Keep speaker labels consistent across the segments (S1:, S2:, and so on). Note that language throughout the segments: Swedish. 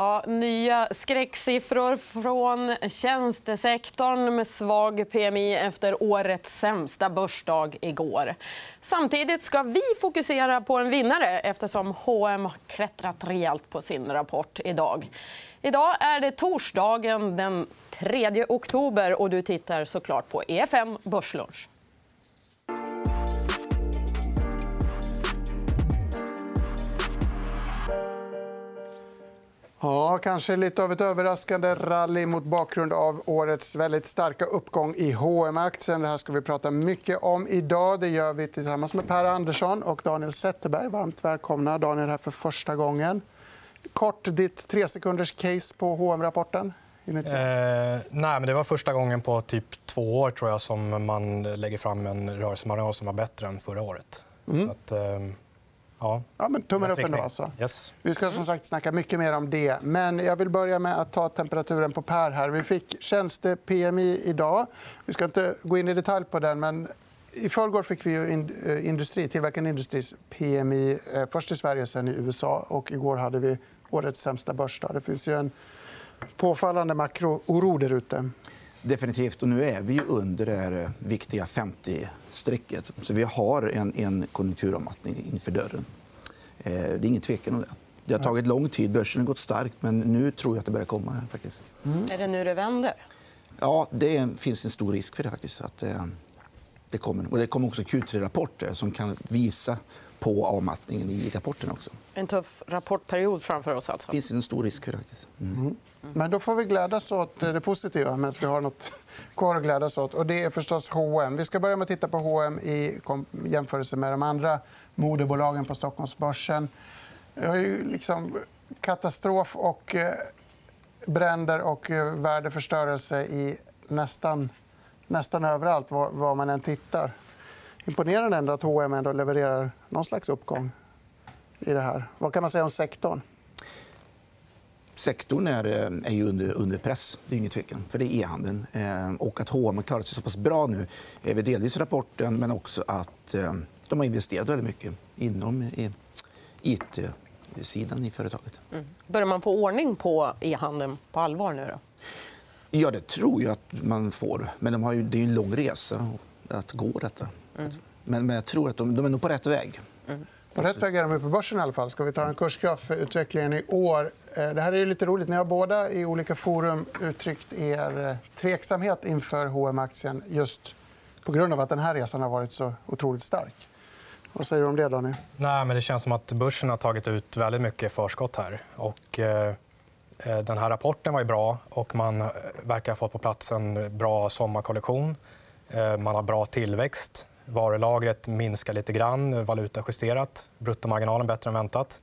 S1: Ja, nya skräcksiffror från tjänstesektorn med svag PMI efter årets sämsta börsdag igår. Samtidigt ska vi fokusera på en vinnare eftersom H&M har klättrat rejält på sin rapport idag. Idag är det torsdagen den 3 oktober och du tittar såklart på EFN Börslunch.
S2: Ja, kanske lite av ett överraskande rally mot bakgrund av årets väldigt starka uppgång i hm aktien Det här ska vi prata mycket om idag. Det gör vi tillsammans med Per Andersson och Daniel Zetterberg. Varmt välkomna. Daniel här för första gången. Kort, ditt tre sekunders case på hm rapporten Eh,
S3: nej, men det var första gången på typ två år tror jag, som man lägger fram en rörelsemarginal som var bättre än förra året. Mm. Så att, eh... Ja.
S2: Ja, men tummen upp ändå. Alltså.
S3: Yes.
S2: Vi ska som sagt snacka mycket mer om det. Men jag vill börja med att ta temperaturen på Per. här. Vi fick tjänste-PMI idag. Vi ska inte gå in i detalj på den. men i förrgår fick vi eh, industri, tillverkande industris PMI. Eh, först i Sverige, sen i USA. Och igår hade vi årets sämsta börsdag. Det finns ju en påfallande makrooro där ute.
S4: Definitivt. Och nu är vi under det här eh, viktiga 50-strecket. Så vi har en, en konjunkturavmattning inför dörren. Eh, det är ingen tvekan om det. Det har tagit lång tid. Börsen har gått starkt, men nu tror jag att det börjar komma. Här, faktiskt.
S1: Mm. Är det nu det vänder?
S4: Ja, det finns en stor risk för det. faktiskt. Att, eh, det kommer. Och det kommer också Q3-rapporter som kan visa på avmattningen i rapporten. också.
S1: En tuff rapportperiod framför oss. Alltså.
S4: Det finns en stor risk. Faktiskt. Mm. Mm.
S2: Men då får vi glädjas åt det positiva medan vi har nåt kvar att glädjas åt. Och det är förstås H&M. Vi ska börja med att titta på H&M i jämförelse med de andra modebolagen på Stockholmsbörsen. Det är ju liksom katastrof och eh, bränder och eh, värdeförstörelse i nästan, nästan överallt var man än tittar. Imponerande ändå att H&M ändå levererar någon slags uppgång i det här. Vad kan man säga om sektorn?
S4: sektorn är, eh, är ju under, under press. Det är ingen tvekan. För det är e-handeln. Eh, och att H&M har klarat sig så pass bra nu är väl delvis rapporten men också att eh, de har investerat väldigt mycket inom it-sidan i företaget. Mm.
S1: Börjar man få ordning på e-handeln på allvar nu? Då?
S4: Ja, det tror jag att man får. Men de har ju, det är en lång resa att gå detta. Mm. Men, men jag tror att de, de är nog på rätt väg. Mm.
S2: På rätt väg är de på börsen. i alla fall. Ska vi ta en kursgraf för utvecklingen i år? Eh, det här är lite roligt. Ni har båda i olika forum uttryckt er eh, tveksamhet inför hm aktien just på grund av att den här resan har varit så otroligt stark. Vad säger du om det, Daniel?
S3: Nej, men det känns som att börsen har tagit ut väldigt mycket förskott här. Och, eh, Eh, den här rapporten var ju bra och man eh, verkar ha fått på plats en bra sommarkollektion. Eh, man har bra tillväxt. Varulagret minskar lite grann, valutajusterat. Bruttomarginalen bättre än väntat.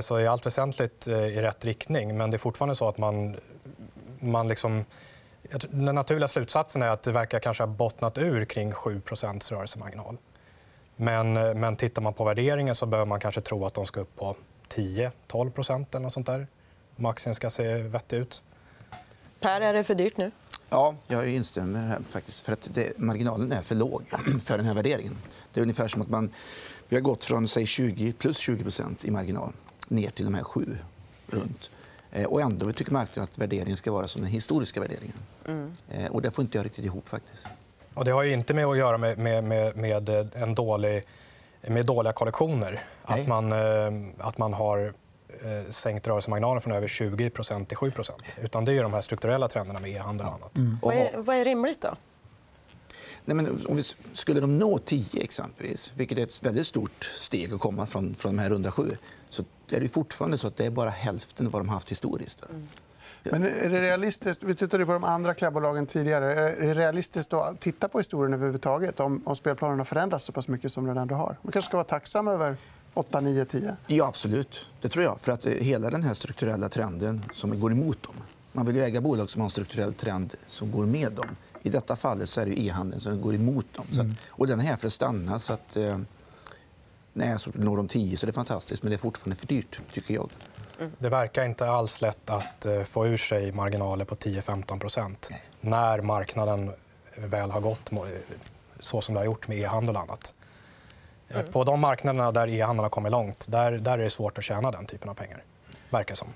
S3: Så i allt väsentligt i rätt riktning. Men det är fortfarande så att man... man liksom... Den naturliga slutsatsen är att det verkar kanske ha bottnat ur kring 7 rörelsemarginal. Men, men tittar man på värderingen så bör man kanske tro att de ska upp på 10-12 eller något sånt där. Om aktien ska se vettig ut.
S1: Per, är det för dyrt nu?
S4: Ja, jag instämmer här. faktiskt. För att det, marginalen är för låg för den här värderingen. Det är ungefär som att man, vi har gått från säg 20, plus 20% i marginal ner till de här 7 runt. Eh, och ändå tycker marknaden att värderingen ska vara som den historiska värderingen. Mm. Eh, och det får inte jag riktigt ihop. faktiskt.
S3: Och det har inte med att göra med, med, med, en dålig, med dåliga kollektioner. Att man, eh, att man har eh, sänkt rörelsemarginalen från över 20% till 7% Utan Det är de här strukturella trenderna med e-handel och annat. Mm.
S1: Vad, är, vad är rimligt? då?
S4: Nej, men om vi skulle de nå 10, exempelvis, vilket är ett väldigt stort steg att komma från, från de här runda 7 så är det fortfarande så att det är bara hälften av vad de har haft historiskt. Mm.
S2: Men är det realistiskt? Vi tittade på de andra klädbolagen tidigare. Är det realistiskt att titta på historien överhuvudtaget om, om spelplanen har förändrats så pass mycket som den ändå har? Man kanske ska vara tacksam över 8, 9, 10?
S4: Ja, absolut. Det tror jag. För att eh, hela den här strukturella trenden som går emot dem. Man vill ju äga bolag som har en strukturell trend som går med dem. I detta fall är det e-handeln som går emot dem. Mm. och den är här för att stanna. Så att, eh, nej, så når de 10 så det är fantastiskt, men det är fortfarande för dyrt. tycker jag.
S3: Mm. Det verkar inte alls lätt att eh, få ur sig marginaler på 10-15% när marknaden väl har gått så som det har gjort med e-handel och annat. Mm. På de marknaderna där e-handeln har kommit långt där, där är det svårt att tjäna den typen av pengar. Verkar som.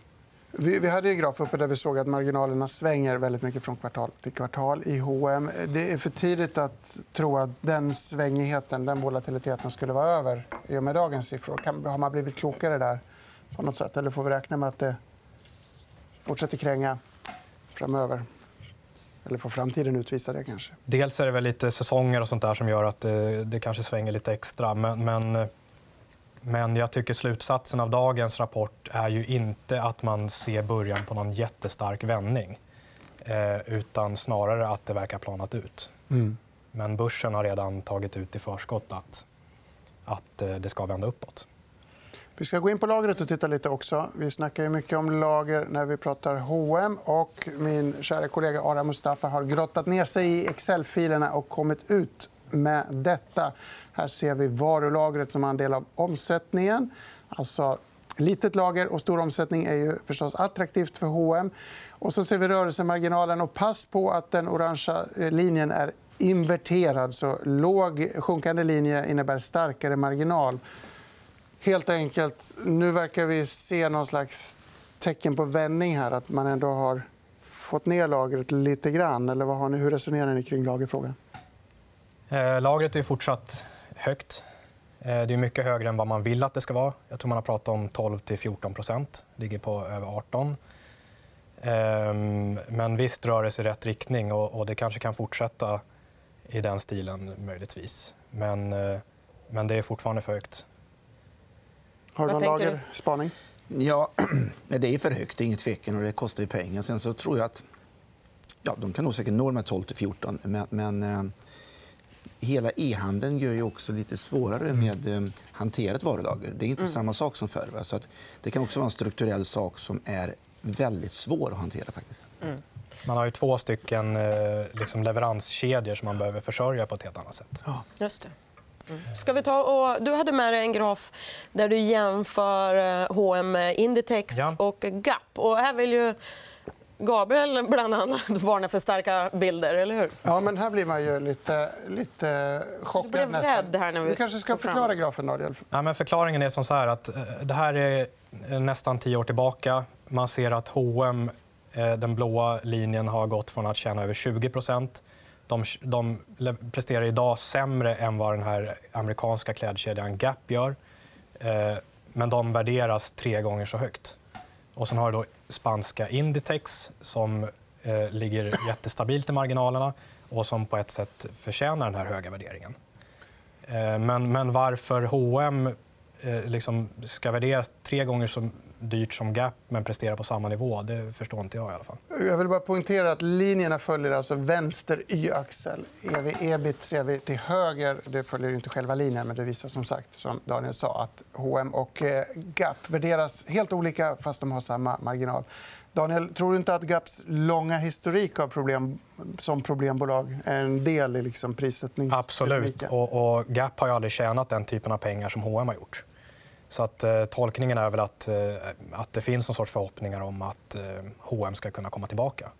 S2: Vi, vi hade en graf uppe där vi såg att marginalerna svänger väldigt mycket från kvartal till kvartal i H&M. Det är för tidigt att tro att den svängigheten, den volatiliteten skulle vara över i och med dagens siffror. Kan, har man blivit klokare där på något sätt? Eller får vi räkna med att det fortsätter kränga framöver? Eller får framtiden utvisa det? kanske?
S3: Dels är det väl lite säsonger och sånt där som gör att det, det kanske svänger lite extra. Men, men men jag tycker slutsatsen av dagens rapport är ju inte att man ser början på någon jättestark vändning. Eh, utan snarare att det verkar planat ut. Mm. Men börsen har redan tagit ut i förskott att, att eh, det ska vända uppåt.
S2: Vi ska gå in på lagret och titta lite också. Vi snackar ju mycket om lager när vi pratar H&M och Min kära kollega Ara Mustafa har grottat ner sig i Excel-filerna och kommit ut med detta. Här ser vi varulagret som andel av omsättningen. Alltså, litet lager och stor omsättning är ju förstås attraktivt för H&M. Och så ser vi rörelsemarginalen. Och pass på att den orangea eh, linjen är inverterad. Så låg sjunkande linje innebär starkare marginal. Helt enkelt, nu verkar vi se någon slags tecken på vändning här. Att man ändå har fått ner lagret lite grann. Eller vad har ni, hur resonerar ni kring lagerfrågan?
S3: Eh, lagret är fortsatt högt. Eh, det är mycket högre än vad man vill att det ska vara. Jag tror man har pratat om 12-14% ligger på över 18 ehm, Men visst rör det sig i rätt riktning och det kanske kan fortsätta i den stilen möjligtvis. Men, eh, men det är fortfarande för högt.
S2: Har du någon lagerspaning?
S4: Ja, det är för högt. Ingen tvekan. Och det kostar ju pengar. Sen så tror jag att ja, de kan nog säkert nå de 12-14. Men, men hela e-handeln gör ju också lite svårare mm. med eh, hanterat varulager. Det är inte mm. samma sak som förr. Så det kan också vara en strukturell sak som är väldigt svår att hantera. faktiskt. Mm.
S3: Man har ju två stycken eh, liksom leveranskedjor som man behöver försörja på ett helt annat sätt.
S1: Ja. Just det. Ska vi ta och... Du hade med dig en graf där du jämför H&M Inditex ja. och Gap. Och här vill ju Gabriel bland annat varnar för starka bilder, eller hur?
S2: Ja, men här blir man ju lite, lite chockad. Du
S1: blev rädd här när vi
S2: Du kanske ska förklara grafen, Daniel.
S3: Ja, men förklaringen är som så här att eh, det här är nästan tio år tillbaka. Man ser att H&M, den blåa linjen, har gått från att tjäna över 20 de, de presterar idag sämre än vad den här amerikanska klädkedjan Gap gör. Eh, men de värderas tre gånger så högt. Och sen har du då spanska Inditex som eh, ligger jättestabilt i marginalerna och som på ett sätt förtjänar den här höga värderingen. Eh, men, men varför H&M eh, liksom ska värderas tre gånger så dyrt som Gap men presterar på samma nivå. Det förstår inte jag. i alla fall.
S2: Jag vill bara poängtera att linjerna följer alltså vänster y-axel. ebit ser vi till höger. Det följer inte själva linjen, men det visar som sagt som Daniel sa att H&M och eh, Gap värderas helt olika fast de har samma marginal. Daniel, tror du inte att Gaps långa historik av problem som problembolag är en del i liksom
S3: prissättningsdynamiken? Absolut. Och, och Gap har aldrig tjänat den typen av pengar som H&M har gjort. Så att, eh, tolkningen är väl att, eh, att det finns någon sorts förhoppningar om att eh, H&M ska kunna komma tillbaka.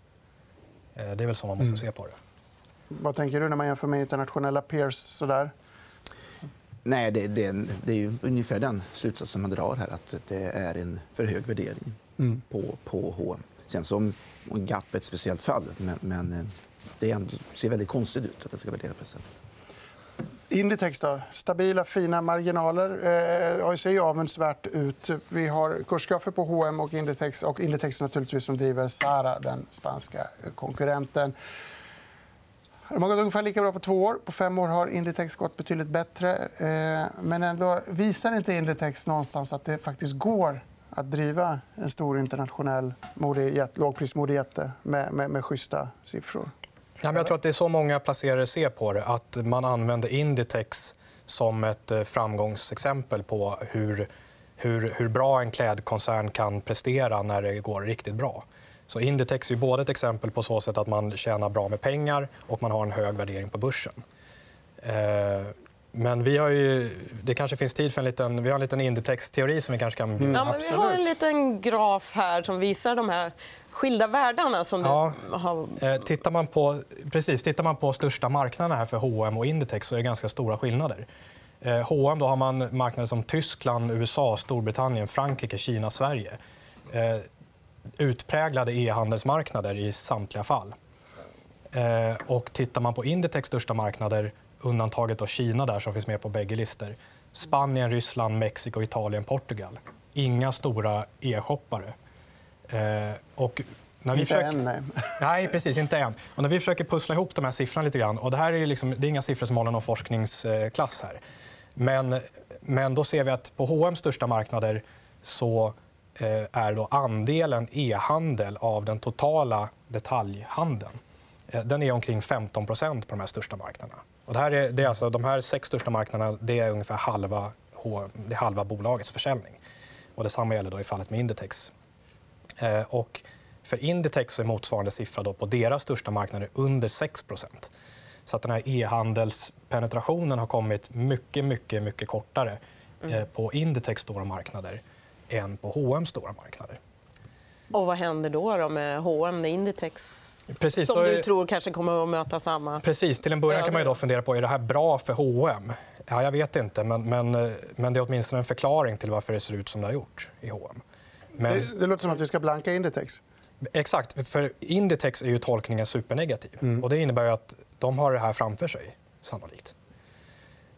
S3: Eh, det är väl så man måste mm. se på det.
S2: Vad tänker du när man jämför med internationella peers? Sådär?
S4: Nej, det, det, det är ju ungefär den slutsatsen man drar här. Att det är en för hög värdering mm. på, på H&M. Sen som Gap är ett speciellt fall, men, men eh, det ändå, ser väldigt konstigt ut att det ska värderas på det sättet.
S2: Inditex, då. stabila, fina marginaler. Eh, ser avundsvärt ut. Vi har kursgrafer på H&M och Inditex. Och Inditex naturligtvis som driver Zara, den spanska konkurrenten. De har gått ungefär lika bra på två år. På fem år har Inditex gått betydligt bättre. Eh, men ändå visar inte Inditex någonstans att det faktiskt går att driva en stor internationell lågprismodejätte med, med, med schyssta siffror?
S3: Ja, men jag tror att det är så många placerare ser på det. Att man använder Inditex som ett eh, framgångsexempel på hur, hur, hur bra en klädkoncern kan prestera när det går riktigt bra. Så Inditex är både ett exempel på så sätt att man tjänar bra med pengar och man har en hög värdering på börsen. Eh, men vi har ju, det kanske finns tid för en liten, vi har en liten Inditex-teori som vi kanske kan...
S1: Mm. Ja, men vi har en liten graf här som visar de här skilda världarna som
S3: ja. har... Eh, tittar man på, precis, tittar man på största marknaderna här för H&M och Inditex så är det ganska stora skillnader. Eh, H&M då har man marknader som Tyskland, USA, Storbritannien, Frankrike, Kina, Sverige. Eh, utpräglade e-handelsmarknader i samtliga fall. Och tittar man på Inditex största marknader, undantaget då Kina där som finns med på bägge listor, Spanien, Ryssland, Mexiko, Italien, Portugal. Inga stora e-shoppare. Eh, och
S2: när vi inte försöker... än, nej.
S3: nej. precis. Inte än. Och när vi försöker pussla ihop de här siffrorna lite grann... Och det, här är liksom, det är inga siffror som håller någon forskningsklass här. Men, men då ser vi att på H&M's största marknader så eh, är då andelen e-handel av den totala detaljhandeln eh, den är omkring 15% på de här största marknaderna. Och det här är, det är alltså, de här sex största marknaderna det är ungefär halva, det halva bolagets försäljning. Och detsamma gäller då i fallet med Inditex. Eh, och för Inditex är motsvarande siffra då på deras största marknader under 6% så att den här e-handelspenetrationen har kommit mycket, mycket, mycket kortare mm. Eh, på Inditex stora marknader än på H&M stora marknader.
S1: Och vad händer då, då med H&M Inditex Precis, som du tror kanske kommer att möta samma...
S3: Precis. Till en början kan man då fundera på är det här bra för H&M. Ja, jag vet inte, men, men, men det är åtminstone en förklaring till varför det ser ut som det har gjort i H&M.
S2: Men... Det, det låter som att vi ska blanka Inditex.
S3: Exakt. För Inditex är ju tolkningen supernegativ. Mm. Och det innebär att de har det här framför sig, sannolikt.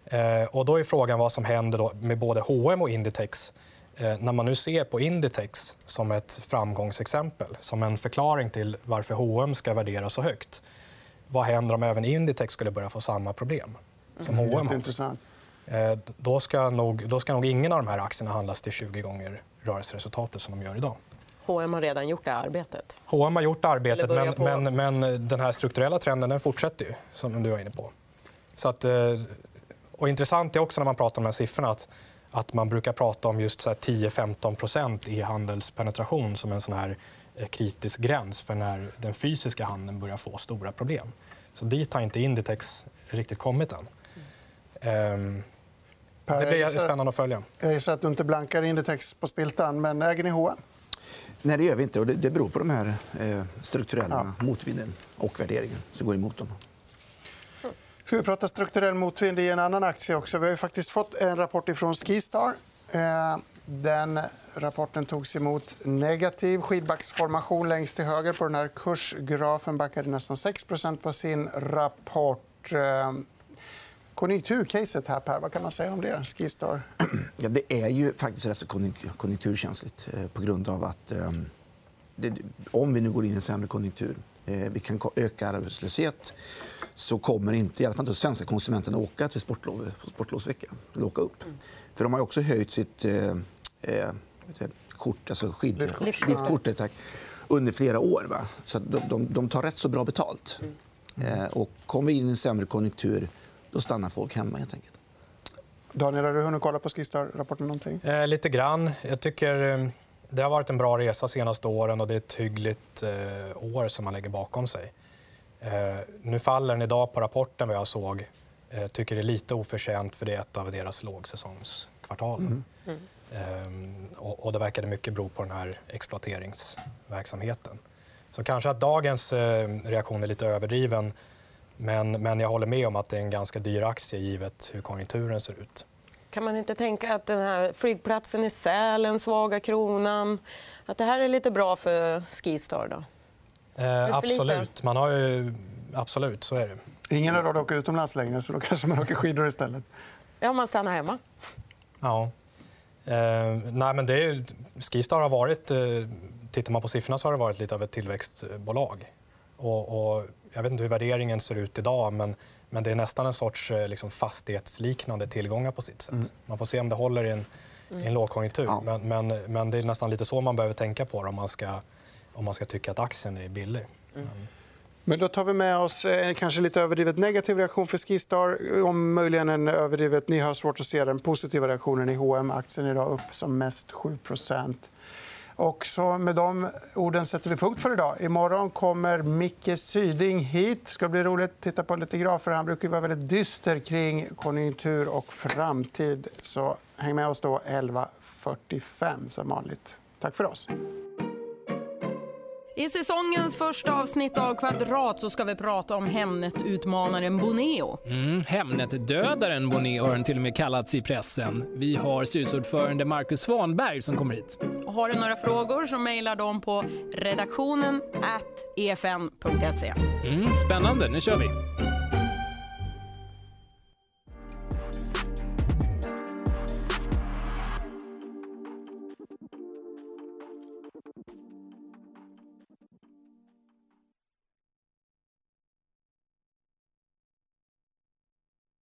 S3: Eh, och då är frågan vad som händer då med både H&M och Inditex eh, när man nu ser på Inditex som ett framgångsexempel som en förklaring till varför H&M ska värderas så högt. Vad händer om även Inditex skulle börja få samma problem som mm. H&M
S2: har?
S3: Eh, då, ska nog, då ska nog ingen av de här aktierna handlas till 20 gånger rörelseresultatet som de gör idag.
S1: H&M har redan gjort det arbetet.
S3: H&M har gjort arbetet, men, på... men, men, den här strukturella trenden den fortsätter ju, som du var inne på. Så att, eh, och intressant är också när man pratar om de här siffrorna att, att man brukar prata om just 10-15% e-handelspenetration som en sån här eh, kritisk gräns för när den fysiska handeln börjar få stora problem. Så dit har inte Inditex riktigt kommit än. Mm. Det blir spännande att följa.
S2: Jag gissar att du inte blankar Inditex på spiltan, men äger ni H&M?
S4: Nej, det gör vi inte. Och det, beror på de här eh, strukturella ja. motvinden och värderingen som går emot dem.
S2: Ska vi prata strukturell motvind i en annan aktie också? Vi har faktiskt fått en rapport från Skistar. Eh, den rapporten togs emot negativ. Skidbacksformation längst till höger på den här kursgrafen backade nästan 6% på sin rapport. Eh, konjunkturcaset här, Per. Vad kan man säga om det? Skistar.
S4: Ja, det är ju faktiskt rätt så konjunkturkänsligt eh, på grund av att om vi nu går in i en sämre konjunktur vi kan öka arbetslöshet så kommer inte i alla fall inte svenska konsumenterna åka till sportlov, sportlovsvecka. Eller åka upp. För de har också höjt sitt eh, eh kort, alltså skid, liftkort, tack, under flera år. Va? Så de, de, de, tar rätt så bra betalt. Mm. Eh, och kommer vi in i en sämre konjunktur då stannar folk hemma. Helt enkelt.
S2: Daniel, har du hunnit kolla på Skistar-rapporten?
S3: Eh, lite grann. Jag tycker eh, det har varit en bra resa de senaste åren och det är ett hyggligt eh, år som man lägger bakom sig. Eh, nu faller den idag på rapporten, vad jag såg. Eh, tycker det är lite oförtjänt, för det är ett av deras lågsäsongskvartal. Mm. Mm. Eh, och, och det verkade mycket bero på den här exploateringsverksamheten. Så kanske att dagens eh, reaktion är lite överdriven men, men jag håller med om att det är en ganska dyr aktie givet hur konjunkturen ser ut.
S1: Kan man inte tänka att den här flygplatsen i Sälen, svaga kronan... att det här är lite bra för Skistar? Då?
S3: Eh, absolut. Man har ju... absolut, så är det.
S2: Ingen har råd att åka utomlands längre, så då kanske man åker skidor istället.
S1: Ja, man stannar hemma.
S3: Ja. Eh, nej, men det är, Skistar har varit... Eh, tittar man på siffrorna så har det varit lite av ett tillväxtbolag. Och, och jag vet inte hur värderingen ser ut idag, men, men det är nästan en sorts eh, liksom, fastighetsliknande tillgångar på sitt sätt. Mm. Man får se om det håller i en, i en lågkonjunktur. Ja. Men, men, men, det är nästan lite så man behöver tänka på det om man ska, om man ska tycka att aktien är billig. Mm.
S2: Men då tar vi med oss en kanske lite överdrivet negativ reaktion för Skistar. Om möjligen en överdrivet... Ni har svårt att se den positiva reaktionen i H&M. Aktien idag upp som mest 7 och så med de orden sätter vi punkt för idag. Imorgon kommer Micke Syding hit. Det ska bli roligt att titta på lite grafer. Han brukar vara väldigt dyster kring konjunktur och framtid. Så häng med oss då 11.45 som vanligt. Tack för oss.
S1: I säsongens första avsnitt av Kvadrat så ska vi prata om Hemnet-utmanaren Boneo.
S5: Mm, Hemnet-dödaren Bonnet har den till och med kallats i pressen. Vi har styrelseordförande Marcus Svanberg som kommer hit.
S1: Och har du några frågor så mejlar dem på redaktionen at efn.se.
S5: Mm, spännande, nu kör vi!